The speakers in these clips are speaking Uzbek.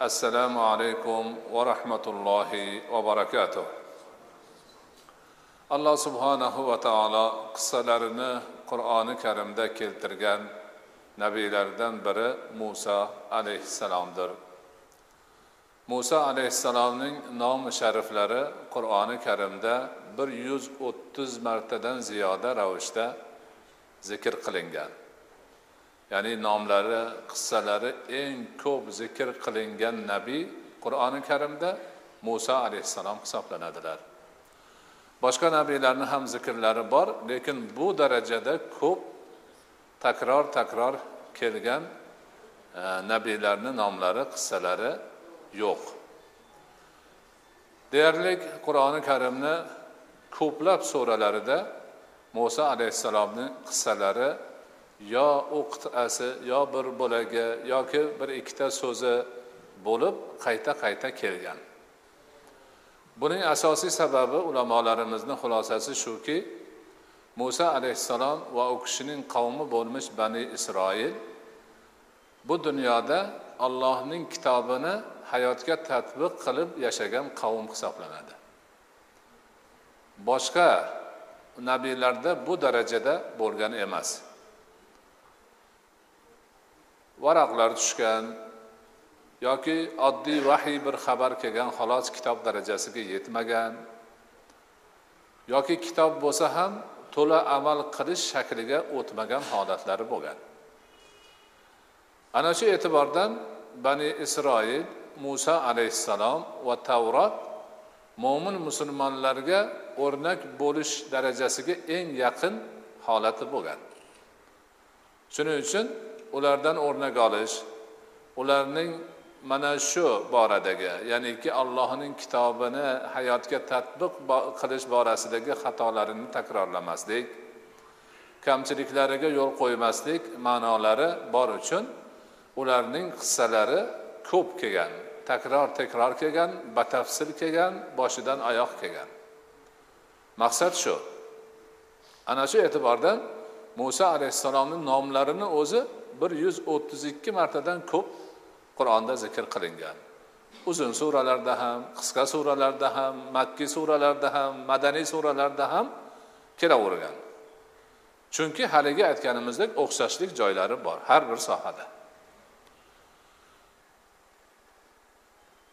assalomu alaykum va rahmatullohi va barakatuh. Alloh subhanahu va taolo qissalarini qur'oni karimda keltirgan nabiylardan biri muso alayhissalomdir. Muso alayhissalomning nomi shariflari qur'oni karimda bir yuz o'ttiz martadan ziyoda ravishda zikr qilingan. Ya'ni nomlari qissalari eng ko'p zikr qilingan nabiy qur'oni karimda muso alayhissalom hisoblanadilar. Boshqa nabiylarni ham zikrlari bor lekin bu darajada ko'p takror takror kelgan e, nabiylarni nomlari qissalari yo'q. Deyarli qur'oni karimni ko'plab suralarida muso alayhissalomni qissalari yo u qit'asi yo bir bo'lagi yoki bir ikkita so'zi bo'lib qayta qayta kelgan. Buning asosiy sababi ulamolarimizni xulosasi shuki muso alayhissalom va u kishining qavmi bo'lmish bani isroil bu dunyoda allohning kitobini hayotga tatbiq qilib yashagan qavm hisoblanadi. Boshqa nabiylarda bu darajada bo'lgan emas. Varaqlar tushgan yoki oddiy vahiy bir xabar kelgan xolos kitob darajasiga yetmagan yoki kitob bo'lsa ham to'la amal qilish shakliga o'tmagan holatlari bo'lgan. Ana shu e'tibordan bani isroil muso alayhissalom va tavrot mo'min musulmonlarga o'rnak bo'lish darajasiga eng yaqin holati bo'lgan. Shuning uchun ulardan o'rnak olish ularning mana shu boradagi ya'niki allohning kitobini hayotga tatbiq qilish borasidagi xatolarini takrorlamaslik kamchiliklariga yo'l qo'ymaslik ma'nolari bor uchun ularning qissalari ko'p kelgan takror takror kelgan batafsil kelgan boshidan oyoq kelgan. Maqsad shu. Ana shu e'tibordan muso alayhissalomni nomlarini o'zi bir yuz o'ttiz ikki martadan ko'p qur'onda zikr qilingan. Uzun suralarda ham qisqa suralarda ham makkiy suralarda ham madaniy suralarda ham kelavergan. Chunki haligi aytganimizdek o'xshashlik joylari bor har bir sohada.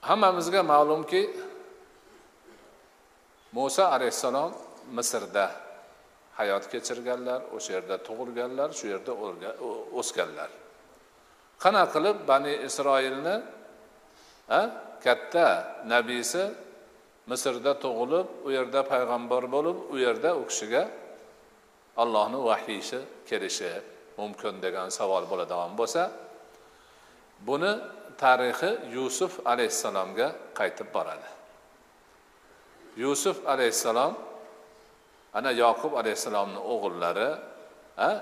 Hammamizga ma'lumki muso alayhissalom misrda hayot kechirganlar o'sha yerda tug'ilganlar shu yerda o'sganlar. Qanaqa qilib bani isroilni katta nabiysi misrda tug'ilib u yerda payg'ambar bo'lib u yerda u kishiga allohni vahiysi kelishi mumkin degan savol bo'ladigan bo'lsa buni tarixi yusuf alayhissalomga qaytib boradi. Yusuf alayhissalom ana yoqub alayhissalomni o'g'illari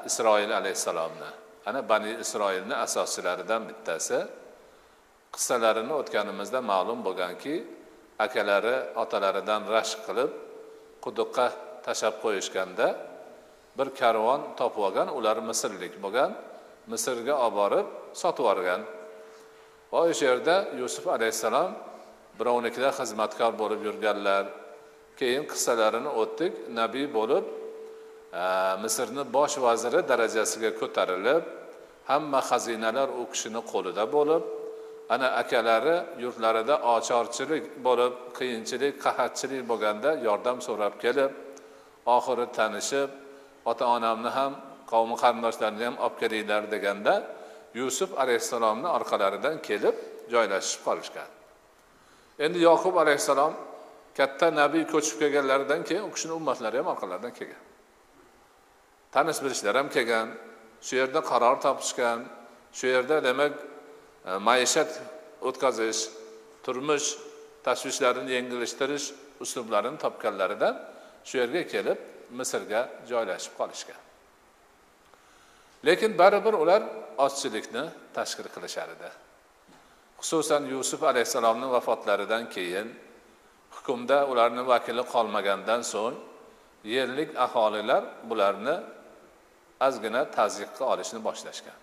isroil alayhissalomni ana bani isroilni asoschilaridan bittasi. Qissalarini o'tganimizda ma'lum bo'lganki akalari otalaridan rashk qilib quduqqa tashlab qo'yishganda bir karvon topib olgan ular misrlik bo'lgan misrga olib borib sotib yuborgan. Va o'sha yerda yusuf alayhissalom birovnikida xizmatkor bo'lib yurganlar keyin qissalarini o'tdik. Nabiy bo'lib e, misrni bosh vaziri darajasiga ko'tarilib hamma xazinalar u kishini qo'lida bo'lib ana akalari yurtlarida ocharchilik bo'lib qiyinchilik qahatchilik bo'lganda yordam so'rab kelib oxiri tanishib ota onamni ham qavmi qarindoshlarini ham olib kelinglar deganda yusuf alayhissalomni orqalaridan kelib joylashib qolishgan. Endi yoqub alayhissalom katta nabiy ko'chib kelganlaridan keyin u kishini ummatlari ham orqalaridan kelgan. Tanish bilishlar ham kelgan shu yerda qaror topishgan shu yerda demak e, maishat o'tkazish turmush tashvishlarini yengillashtirish uslublarini topganlaridan shu yerga kelib misrga joylashib qolishgan. Lekin baribir ular ozchilikni tashkil qilishar edi. Xususan yusuf alayhissalomni vafotlaridan keyin hukmda ularni vakili qolmagandan so'ng yerlik aholilar bularni ozgina tazyiqqa olishni boshlashgan.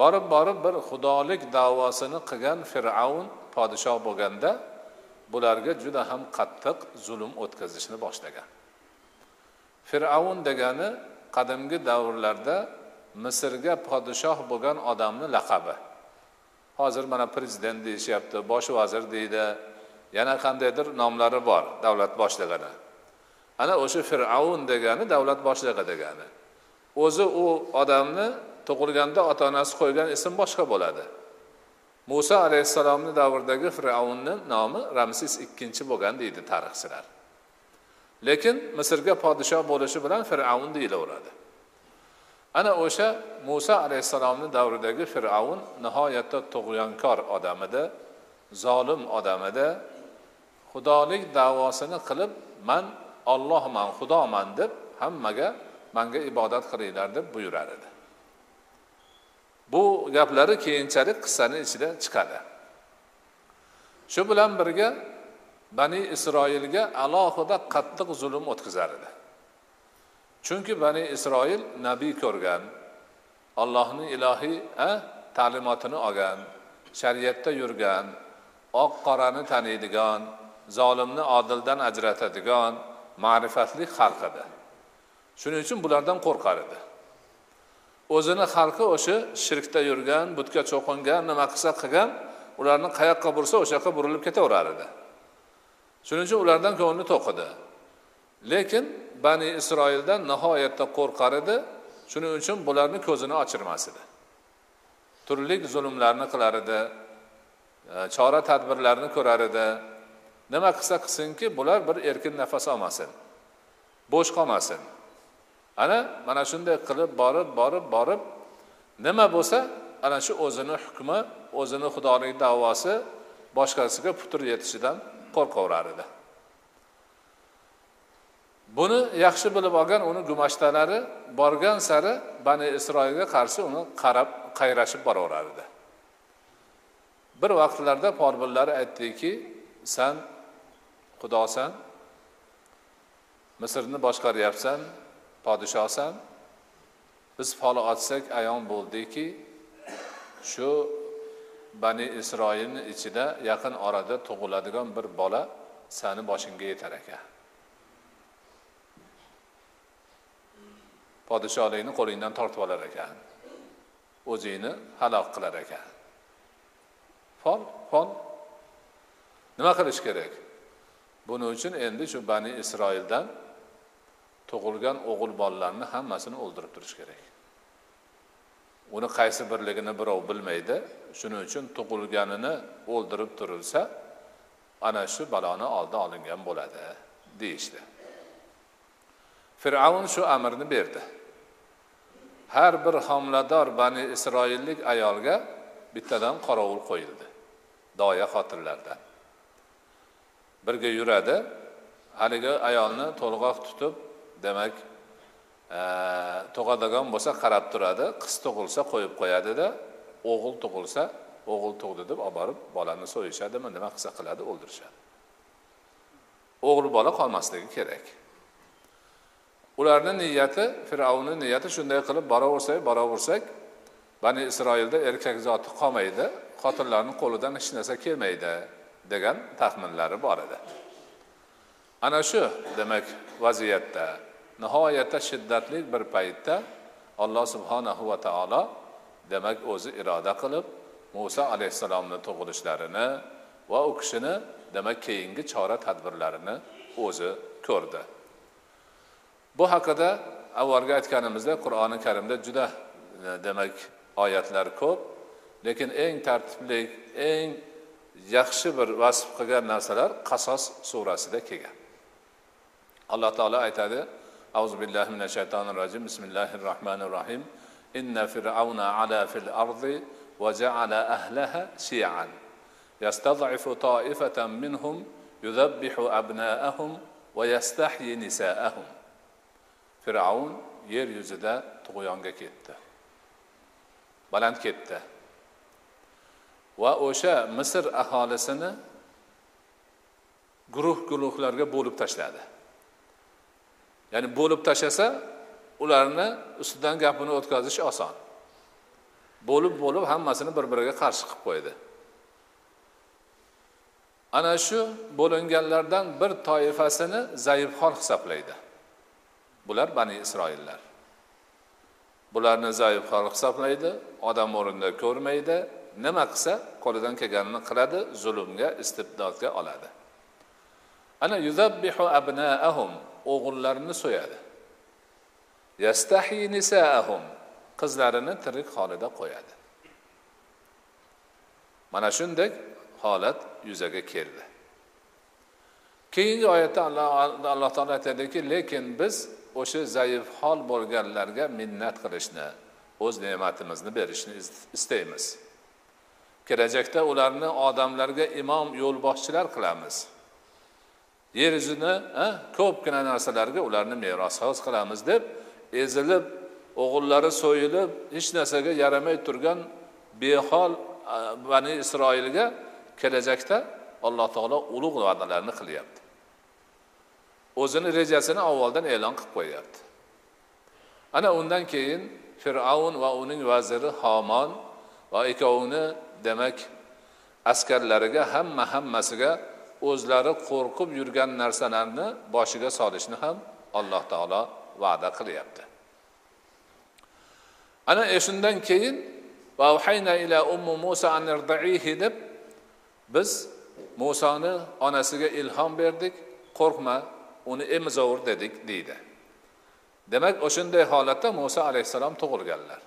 Borib borib bir xudolik davosini qilgan fir'avn podshoh bo'lganda bularga juda ham qattiq zulm o'tkazishni boshlagan. Fir'avn degani qadimgi davrlarda misrga podshoh bo'lgan odamni laqabi. Hozir mana prezident deyishyapti bosh vazir deydi yana qandaydir nomlari bor davlat boshlig'ini. Ana o'sha fir'avn degani davlat boshlig'i degani. O'zi u odamni tug'ilganda ota onasi qo'ygan ism boshqa bo'ladi. Muso alayhissalomni davridagi fir'avnni nomi ramsis ikkinchi bo'lgan deydi tarixchilar. Lekin misrga podshoh bo'lishi bilan fir'avn deyilaveradi. Ana o'sha muso alayhissalomni davridagi fir'avn nihoyatda tug'yonkor odam edi zolim odam edi xudolik davosini qilib man ollohman xudoman deb hammaga manga ibodat qilinglar deb buyurar edi. Bu gaplari keyinchalik qissani ichida chiqadi. Shu bilan birga bani isroilga alohida qattiq zulm o'tkazar edi. Chunki bani isroil nabiy ko'rgan allohni ilohiy ta'limotini olgan shariatda yurgan oq qorani taniydigan zolimni odildan ajratadigan ma'rifatli xalq edi. Shuning uchun bulardan qo'rqar edi. O'zini xalqi o'sha shirkda yurgan butga cho'qingan nima qilsa qilgan ularni qayoqqa bursa o'sha yoqqa burilib ketaverar edi. Shuning uchun ulardan ko'ngli to'q edi lekin bani isroildan nihoyatda qo'rqar edi. Shuning uchun bularni ko'zini ochirmas edi. Turli zulmlarni qilar edi e, chora tadbirlarni ko'rar edi. Nima qilsa qilsinki bular bir erkin nafas olmasin bo'sh qolmasin. Ana mana shunday qilib borib borib borib nima bo'lsa ana shu o'zini hukmi o'zini xudoning davosi boshqasiga putur yetishidan qo'rqaverar edi. Buni yaxshi bilib olgan uni gumashtalari borgan sari bani isroilga qarshi uni qarab qayrashib boraverar edi. Bir vaqtlarda folbinlari aytdiki san xudosan misrni boshqaryapsan podshohsan biz fol ochsak ayon bo'ldiki shu bani isroilni ichida yaqin orada tug'iladigan bir bola sani boshingga yetar ekan. Podshohlikni qo'lingdan tortib olar ekan. O'zingni halok qilar ekan. Fol fol nima qilish kerak? Buning uchun endi shu bani isroildan tug'ilgan o'g'il bolalarni hammasini o'ldirib turish kerak. Uni qaysi birligini birov bilmaydi. Shuning uchun tug'ilganini o'ldirib turilsa ana shu baloni oldi olingan bo'ladi deyishdi. Fir'avn shu amrni berdi. Har bir homilador bani isroillik ayolga bittadan qorovul qo'yildi doya xotinlardan. Birga yuradi. Haligi ayolni to'lg'oq tutib demak e, tug'adigan bo'lsa qarab turadi qiz tug'ilsa qo'yib qo'yadida o'g'il tug'ilsa o'g'il tug'di deb olib borib bolani so'yishadimi nima qilsa qiladi o'ldirishadi. O'g'il bola qolmasligi kerak. Ularni niyati fir'avnni niyati shunday qilib boraversak boraversak bani isroilda erkak zoti qolmaydi xotinlarni qo'lidan hech narsa kelmaydi. Degan taxminlari bor edi. Ana shu demak vaziyatda nihoyatda shiddatli bir paytda alloh subhanahu va taolo demak o'zi iroda qilib muso alayhissalomni tug'ilishlarini va u kishini demak keyingi chora tadbirlarini o'zi ko'rdi. Bu haqida avvalgi aytganimizdek qur'oni karimda juda e, demak oyatlar ko'p lekin eng tartibli eng yaxshi bir vasf qilgan narsalar qasos surasida kelgan. Alloh taolo aytadi auzu billahi mina shaytonir rojim bismillahir rohmanir rohim inna fir'auna ala fil ardi va ja'ala ahlaha shi'an. Yastad'ifu ta'ifatan minhum yuzabbihu abna'ahum va yastahyi nisa'ahum. Fir'aun yer yuzida tug'yonga ketdi. Baland ketdi. Va o'sha misr aholisini guruh guruhlarga bo'lib tashladi. Ya'ni bo'lib tashlasa ularni ustidan gapini o'tkazish oson. Bo'lib bo'lib hammasini bir biriga qarshi qilib qo'ydi. Ana shu bo'linganlardan bir toifasini zaifxon hisoblaydi. Bular bani isroillar. Bularni zaifxon hisoblaydi odam o'rnida ko'rmaydi nima qilsa qo'lidan kelganini qiladi zulmga istibdodga oladi. Ana yuzabbihu abnaahum o'g'illarini so'yadi. Yastahi nisaahum qizlarini tirik holida qo'yadi. Mana shunday holat yuzaga keldi. Keyingi oyatda alloh alloh taolo aytadiki lekin biz o'sha zaif hol bo'lganlarga minnat qilishni o'z ne'matimizni berishni istaymiz. Kelajakda ularni odamlarga imom yo'lboshchilar qilamiz. Yer yuzini ko'pgina narsalarga ularni merosxo'z qilamiz deb ezilib o'g'illari so'yilib hech narsaga yaramay turgan behol bani isroilga kelajakda alloh taolo ulug' va'dalarni qilyapti. O'zini rejasini avvaldan e'lon qilib qo'yyapti. Ana undan keyin fir'avn va uning vaziri homon va ikkovini demak askarlariga hamma hammasiga o'zlari qo'rqib yurgan narsalarni boshiga solishni ham alloh taolo va'da qilyapti. Ana e, shundan keyin ila ummu musa an deb biz musoni onasiga ilhom berdik qo'rqma uni emizovur dedik deydi. Demak o'shanday holatda muso alayhissalom tug'ilganlar.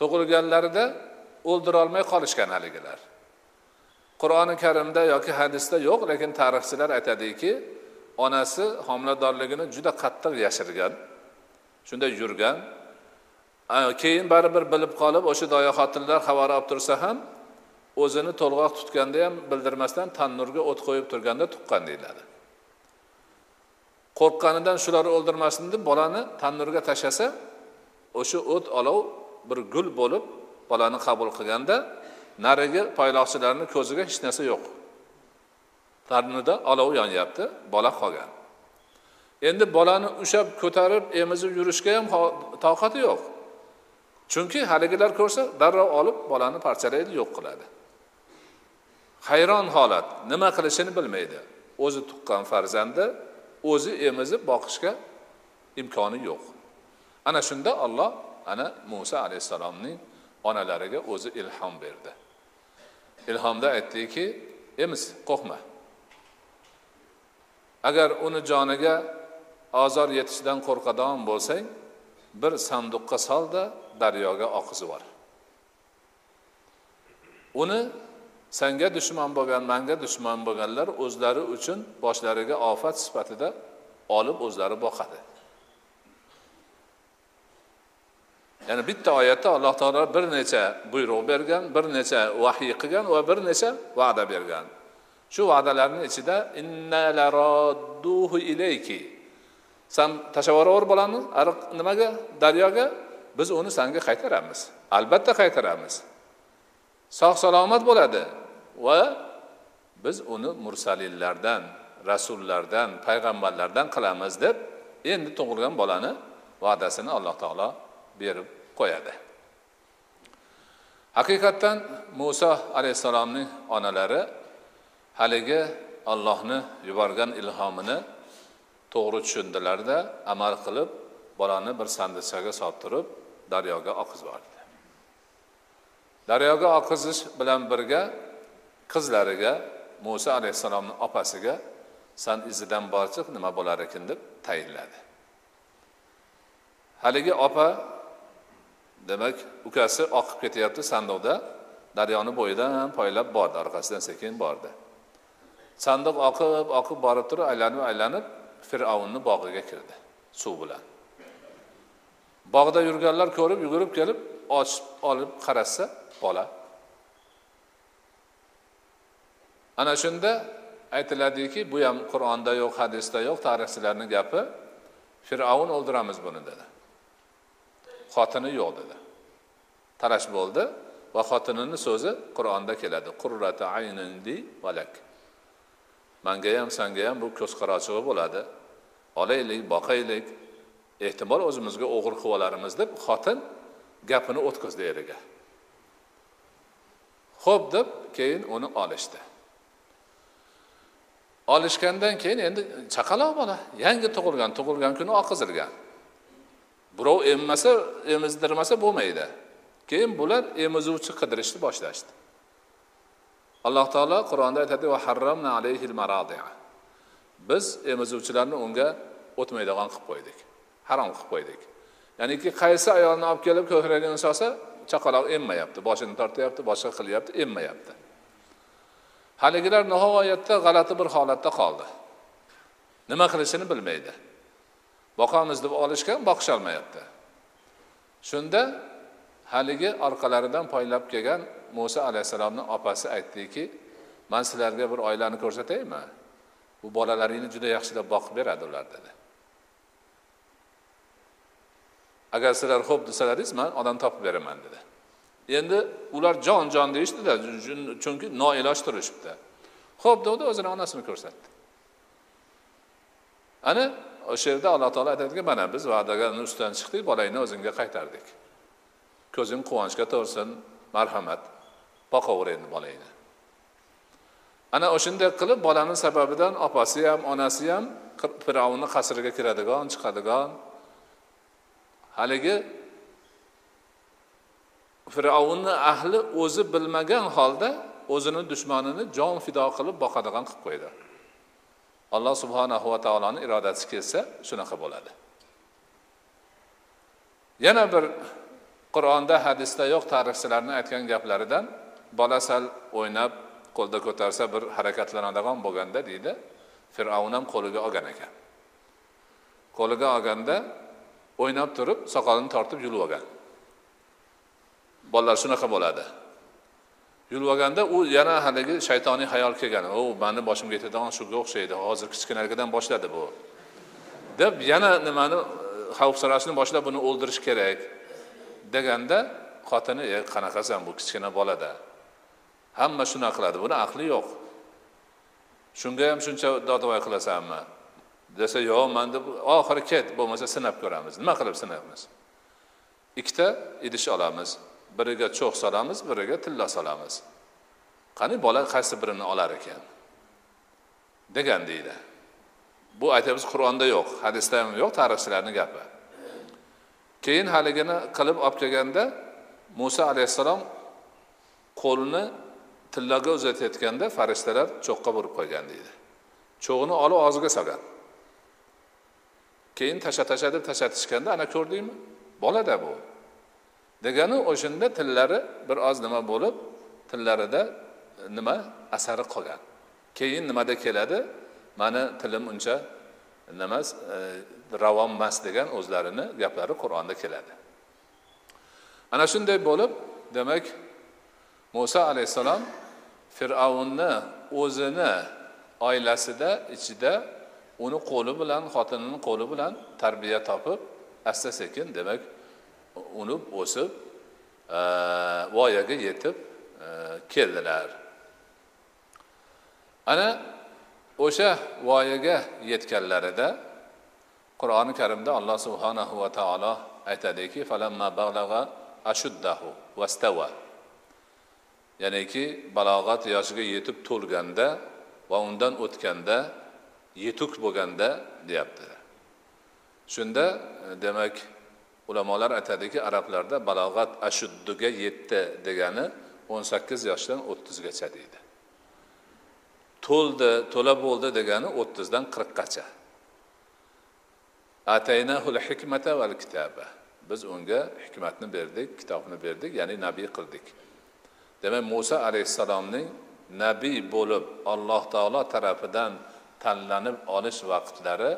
Tug'ilganlarida o'ldirolmay qolishgan haligilar. Qur'oni karimda yoki hadisda yo'q lekin tarixchilar aytadiki onasi homiladorligini juda qattiq yashirgan shunday yurgan. Keyin baribir bilib qolib o'sha doya xotinlar xabar olib tursa ham o'zini to'lg'oq tutganda ham bildirmasdan tannurga o't qo'yib turganda tuqqan deyiladi. Qo'rqqanidan shular o'ldirmasin deb bolani tannurga tashlasa o'sha o't olov bir gul bo'lib bolani qabul qilganda narigi poyloqchilarni ko'ziga hech narsa yo'q. Tannurda olov yonyapti bola qolgan. Endi bolani ushlab ko'tarib emizib yurishga ham toqati yo'q. Chunki haligilar ko'rsa darrov olib bolani parchalaydi yo'q qiladi. Hayron holat nima qilishini bilmaydi. O'zi tuqqan farzandi o'zi emizib boqishga imkoni yo'q. Ana shunda olloh ana muso alayhissalomning onalariga o'zi ilhom berdi. Ilhomda aytdiki emis qo'rqma. Agar uni joniga ozor yetishidan qo'rqadigan bo'lsang bir sanduqqa solda daryoga oqizib yubor uni sanga dushman bo'lgan manga dushman bo'lganlar o'zlari uchun boshlariga ofat sifatida olib o'zlari boqadi. Ya'ni bitta oyatda alloh taolo bir necha buyruq bergan bir necha vahiy qilgan va bir necha va'da bergan. Shu va'dalarni ichida ilayki. San tashlab yuboraver bolani ariq nimaga? Daryoga? Biz uni sanga qaytaramiz. Albatta qaytaramiz. Sog' salomat bo'ladi va biz uni mursalinlardan rasullardan payg'ambarlardan qilamiz deb endi tug'ilgan bolani va'dasini alloh taolo berib qo'yadi haqiqatdan muso alayhissalomning onalari haligi allohni yuborgan ilhomini to'g'ri tushundilarda amal qilib bolani bir sandiqchaga solib turib daryoga oqizib yubordi daryoga oqizish bilan birga qizlariga muso alayhissalomni opasiga san izidan borchiq nima bo'lar ekan? deb tayinladi. Haligi opa demak ukasi oqib ketyapti sandiqda. Daryoni bo'yidan poylab bordi orqasidan sekin bordi. Sandiq oqib oqib borib turib aylanib aylanib fir'avnni bog'iga kirdi suv bilan. Bog'da yurganlar ko'rib yugurib kelib ochib olib qarashsa bola. Ana shunda aytiladiki bu ham qur'onda yo'q hadisda yo'q tarixchilarni gapi fir'avn o'ldiramiz buni dedi. Xotini yo'q dedi. Talash bo'ldi va xotinini so'zi qur'onda keladi. Qurrata aynindi valak. Manga ham sanga ham bu ko'z qarachig'i bo'ladi. Olaylik boqaylik. Ehtimol o'zimizga o'g'ir qilib olarmiz deb xotin gapini o'tkazdi eriga. Ho'p deb keyin uni olishdi. Olishgandan keyin endi chaqaloq bola. Yangi tug'ilgan tug'ilgan kuni oqizilgan. Birov emmasa emizdirmasa bo'lmaydi. Keyin bular emizuvchi qidirishni boshlashdi. Alloh taolo qur'onda aytadi va harramna alayhil maradi'a. Biz emizuvchilarni unga o'tmaydigan qilib qo'ydik harom qilib qo'ydik. Ya'niki qaysi ayolni olib kelib ko'kragini solsa chaqaloq emmayapti boshini tortyapti boshqa qilyapti emmayapti. Haligilar nihoyatda g'alati bir holatda qoldi. Nima qilishini bilmaydi. Boqamiz deb olishgan boqisholmayapti. Shunda haligi orqalaridan poylab kelgan muso alayhissalomni opasi aytdiki man sizlarga bir oilani ko'rsataymi? Bu bolalaringni juda yaxshilab boqib beradi ular dedi. Agar sizlar xo'p desalaringiz man odam topib beraman dedi. Endi ular jon jon deyishdida chunki noiloj turishibdi ho'p degdi o'zini onasini ko'rsatdi. Ana o'sha yerda alloh taolo aytadiki mana biz va'daga ustidan chiqdik bolangni o'zingga qaytardik. Ko'zing quvonchga to'lsin marhamat boqaver endi bolangni ana o'shanday qilib bolani sababidan opasi ham onasi ham fir'avnni qasriga kiradigan chiqadigan. Haligi fir'avnni ahli o'zi bilmagan holda o'zini dushmanini jon fido qilib boqadigan qilib qo'ydi. Alloh subhanahu va taoloni irodasi kelsa shunaqa bo'ladi. Yana bir qur'onda hadisda yo'q tarixchilarni aytgan gaplaridan bola sal o'ynab qo'lda ko'tarsa bir harakatlanadigan bo'lganda deydi fir'avn ham qo'liga olgan ekan. Qo'liga olganda o'ynab turib soqolini tortib yulib olgan. Bolalar shunaqa bo'ladi. Yulib olganda u yana haligi shaytoniy hayol kelgan o mani boshimga yetadigan shunga o'xshaydi. Hozir kichkinaligidan boshladi bu. Deb yana nimani e, xavfsirashni boshlab buni o'ldirish kerak deganda xotini e qanaqasan bu kichkina bolada? Hamma shunaqa qiladi. Buni aqli yo'q. Shunga ham shuncha dodvoy qilasanmi? Desa yo'q man deb oxiri ket bo'lmasa sinab ko'ramiz. Nima qilib sinamiz ikkita idish olamiz. Biriga cho'x solamiz biriga tilla solamiz. Qani bola qaysi birini olar ekan? Degan deydi. Bu aytyapmiz qur'onda yo'q hadisda ham yo'q tarixchilarni gapi. Keyin haligini qilib olib kelganda muso alayhissalom qo'lini tillaga uzatayotganda farishtalar cho'qqa burib qo'ygan deydi. Cho'g'ini olib og'ziga solgan. Keyin tasha tasha deb tashlatishganda ana ko'rdingmi? Bolada bu. Degani o'shanda tillari bir oz nima bo'lib tillarida nima asari qolgan. Keyin nimada keladi? Mani tilim uncha nima e, ravon emas degan o'zlarini gaplari qur'onda keladi. Ana shunday bo'lib demak muso alayhissalom fir'avnni o'zini oilasida ichida uni qo'li bilan xotinini qo'li bilan tarbiya topib asta sekin demak unib o'sib e, voyaga yetib e, keldilar. Ana o'sha voyaga yetganlarida qur'oni karimda alloh subhanahu va taolo aytadiki ashuddahu vastava ya'niki balog'at yoshiga yetib to'lganda va undan o'tganda yetuk bo'lganda deyapti. Shunda e, demak ulamolar aytadiki arablarda balog'at ashudduga yetdi degani o'n sakkiz yoshdan o'ttizgacha deydi. To'ldi to'la bo'ldi degani o'ttizdan qirqqacha. Ataynahul hikmata val kitaba. Biz unga hikmatni berdik kitobni berdik ya'ni nabiy qildik. Demak muso alayhissalomning nabiy bo'lib alloh taolo tarafidan tanlanib olish vaqtlari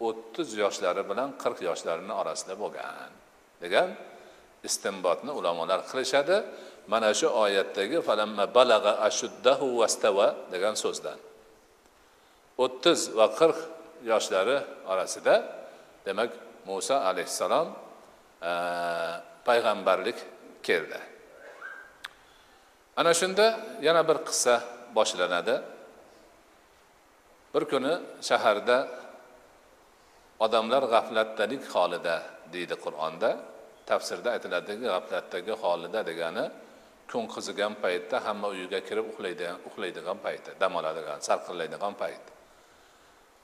o'ttiz yoshlari bilan qirq yoshlarini orasida bo'lgan. Degan istinbotni ulamolar qilishadi. Mana shu oyatdagi falamma balag'a ashuddahu vastava degan so'zdan. O'ttiz va qirq yoshlari orasida demak muso alayhissalom e, payg'ambarlik keldi. Ana shunda yana bir qissa boshlanadi. Bir kuni shaharda odamlar g'aflatdalik holida deydi qur'onda. Tafsirda aytiladiki g'aflatdagi holida degani kun qizigan paytda hamma uyiga kirib uxlaydigan uxlaydigan payti dam oladigan salqinlaydigan payt.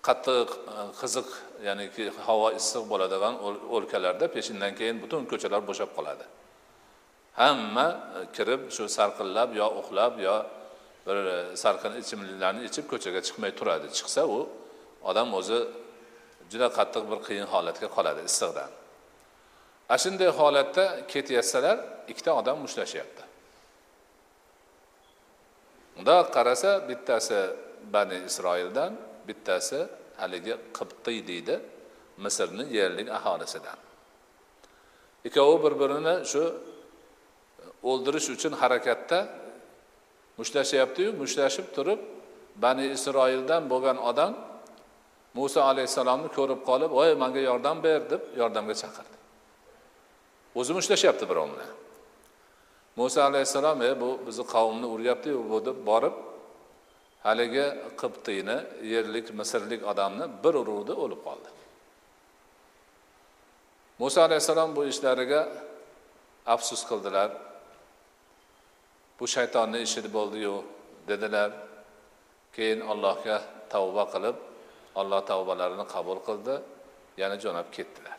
Qattiq e, qiziq ya'niki havo issiq bo'ladigan o'lkalarda peshindan keyin butun ko'chalar bo'shab qoladi. Hamma e, kirib shu salqinlab yo uxlab yo bir e, salqin ichimliklarni ichib ko'chaga chiqmay turadi. Chiqsa u odam o'zi juda qattiq bir qiyin holatga qoladi issiqdan ana shunday holatda ketayotsalar ikkita odam mushtlashyapti unda qarasa bittasi bani isroildan bittasi haligi qibtiy deydi misrni yerlik aholisidan ikkovi bir birini shu o'ldirish uchun harakatda mushtlashyaptiyu mushtlashib turib bani isroildan bo'lgan odam muso alayhissalomni ko'rib qolib voy manga yordam ber deb yordamga chaqirdi. O'zi mushtashyapti birov bilan muso alayhissalom e bu bizni qavmni uryaptiyu bu deb borib haligi qibtiyni yerlik misrlik odamni bir uruvdi o'lib qoldi. Muso alayhissalom bu ishlariga afsus qildilar. Bu shaytonni ishi bo'ldiyu dedilar. Keyin allohga tavba qilib alloh tavbalarini qabul qildi yana jo'nab ketdilar.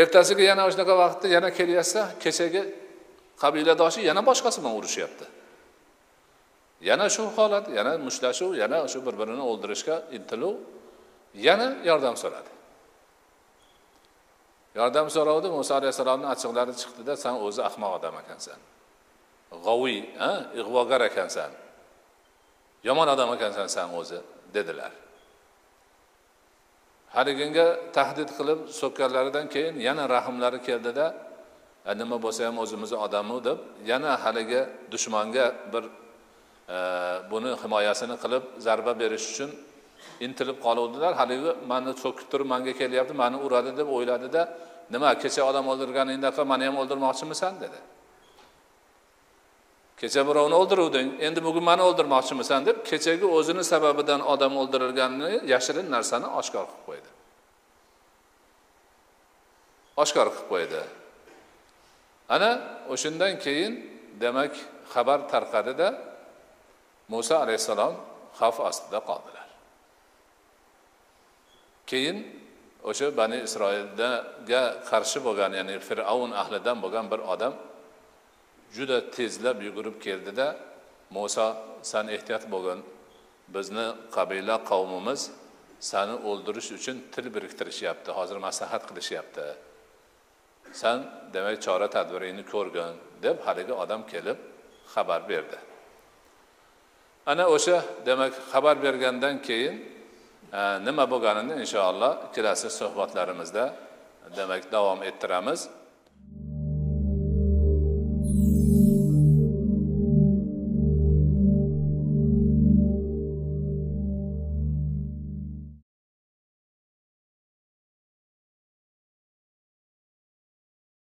Ertasiga yana shunaqa vaqtda yana kelyapsa kechagi qabiladoshi yana boshqasi bilan urushyapti yana shu holat yana mushtlashuv yana shu bir birini o'ldirishga intiluv yana yordam so'radi. Yordam so'rovdi muso alayhissalomni achchiqlari chiqdida san o'zi ahmoq odam ekansan. G'oviy ig'vogar ekansan. Yomon odam ekansan san o'zi dedilar. Haliginga tahdid qilib so'kkanlaridan keyin yana rahmlari keldida nima bo'lsa ham o'zimizni odami deb yana haligi dushmanga bir e, buni himoyasini qilib zarba berish uchun intilib qoluvdilar. Haligi mani so'kib turib manga kelyapti mani uradi deb o'yladida nima kecha odam o'ldirganingdaqa mani ham o'ldirmoqchimisan dedi. Kecha birovni o'ldiruvding. Endi bugun mani o'ldirmoqchimisan deb kechagi o'zini sababidan odam o'ldirilganini yashirin narsani oshkor qilib qo'ydi. Oshkor qilib qo'ydi. Ana o'shandan keyin demak xabar tarqadida muso alayhissalom xavf ostida qoldilar. Keyin o'sha bani isroilga qarshi bo'lgan ya'ni fir'avn ahlidan bo'lgan bir odam juda tezlab yugurib keldida muso san ehtiyot bo'lgin. Bizni qabila qavmimiz sani o'ldirish uchun til biriktirishyapti. Hozir maslahat qilishyapti. San demak chora tadbiringni ko'rgin deb haligi odam kelib xabar berdi. Ana o'sha demak xabar bergandan keyin e, nima bo'lganini inshaalloh kelasi suhbatlarimizda demak davom ettiramiz.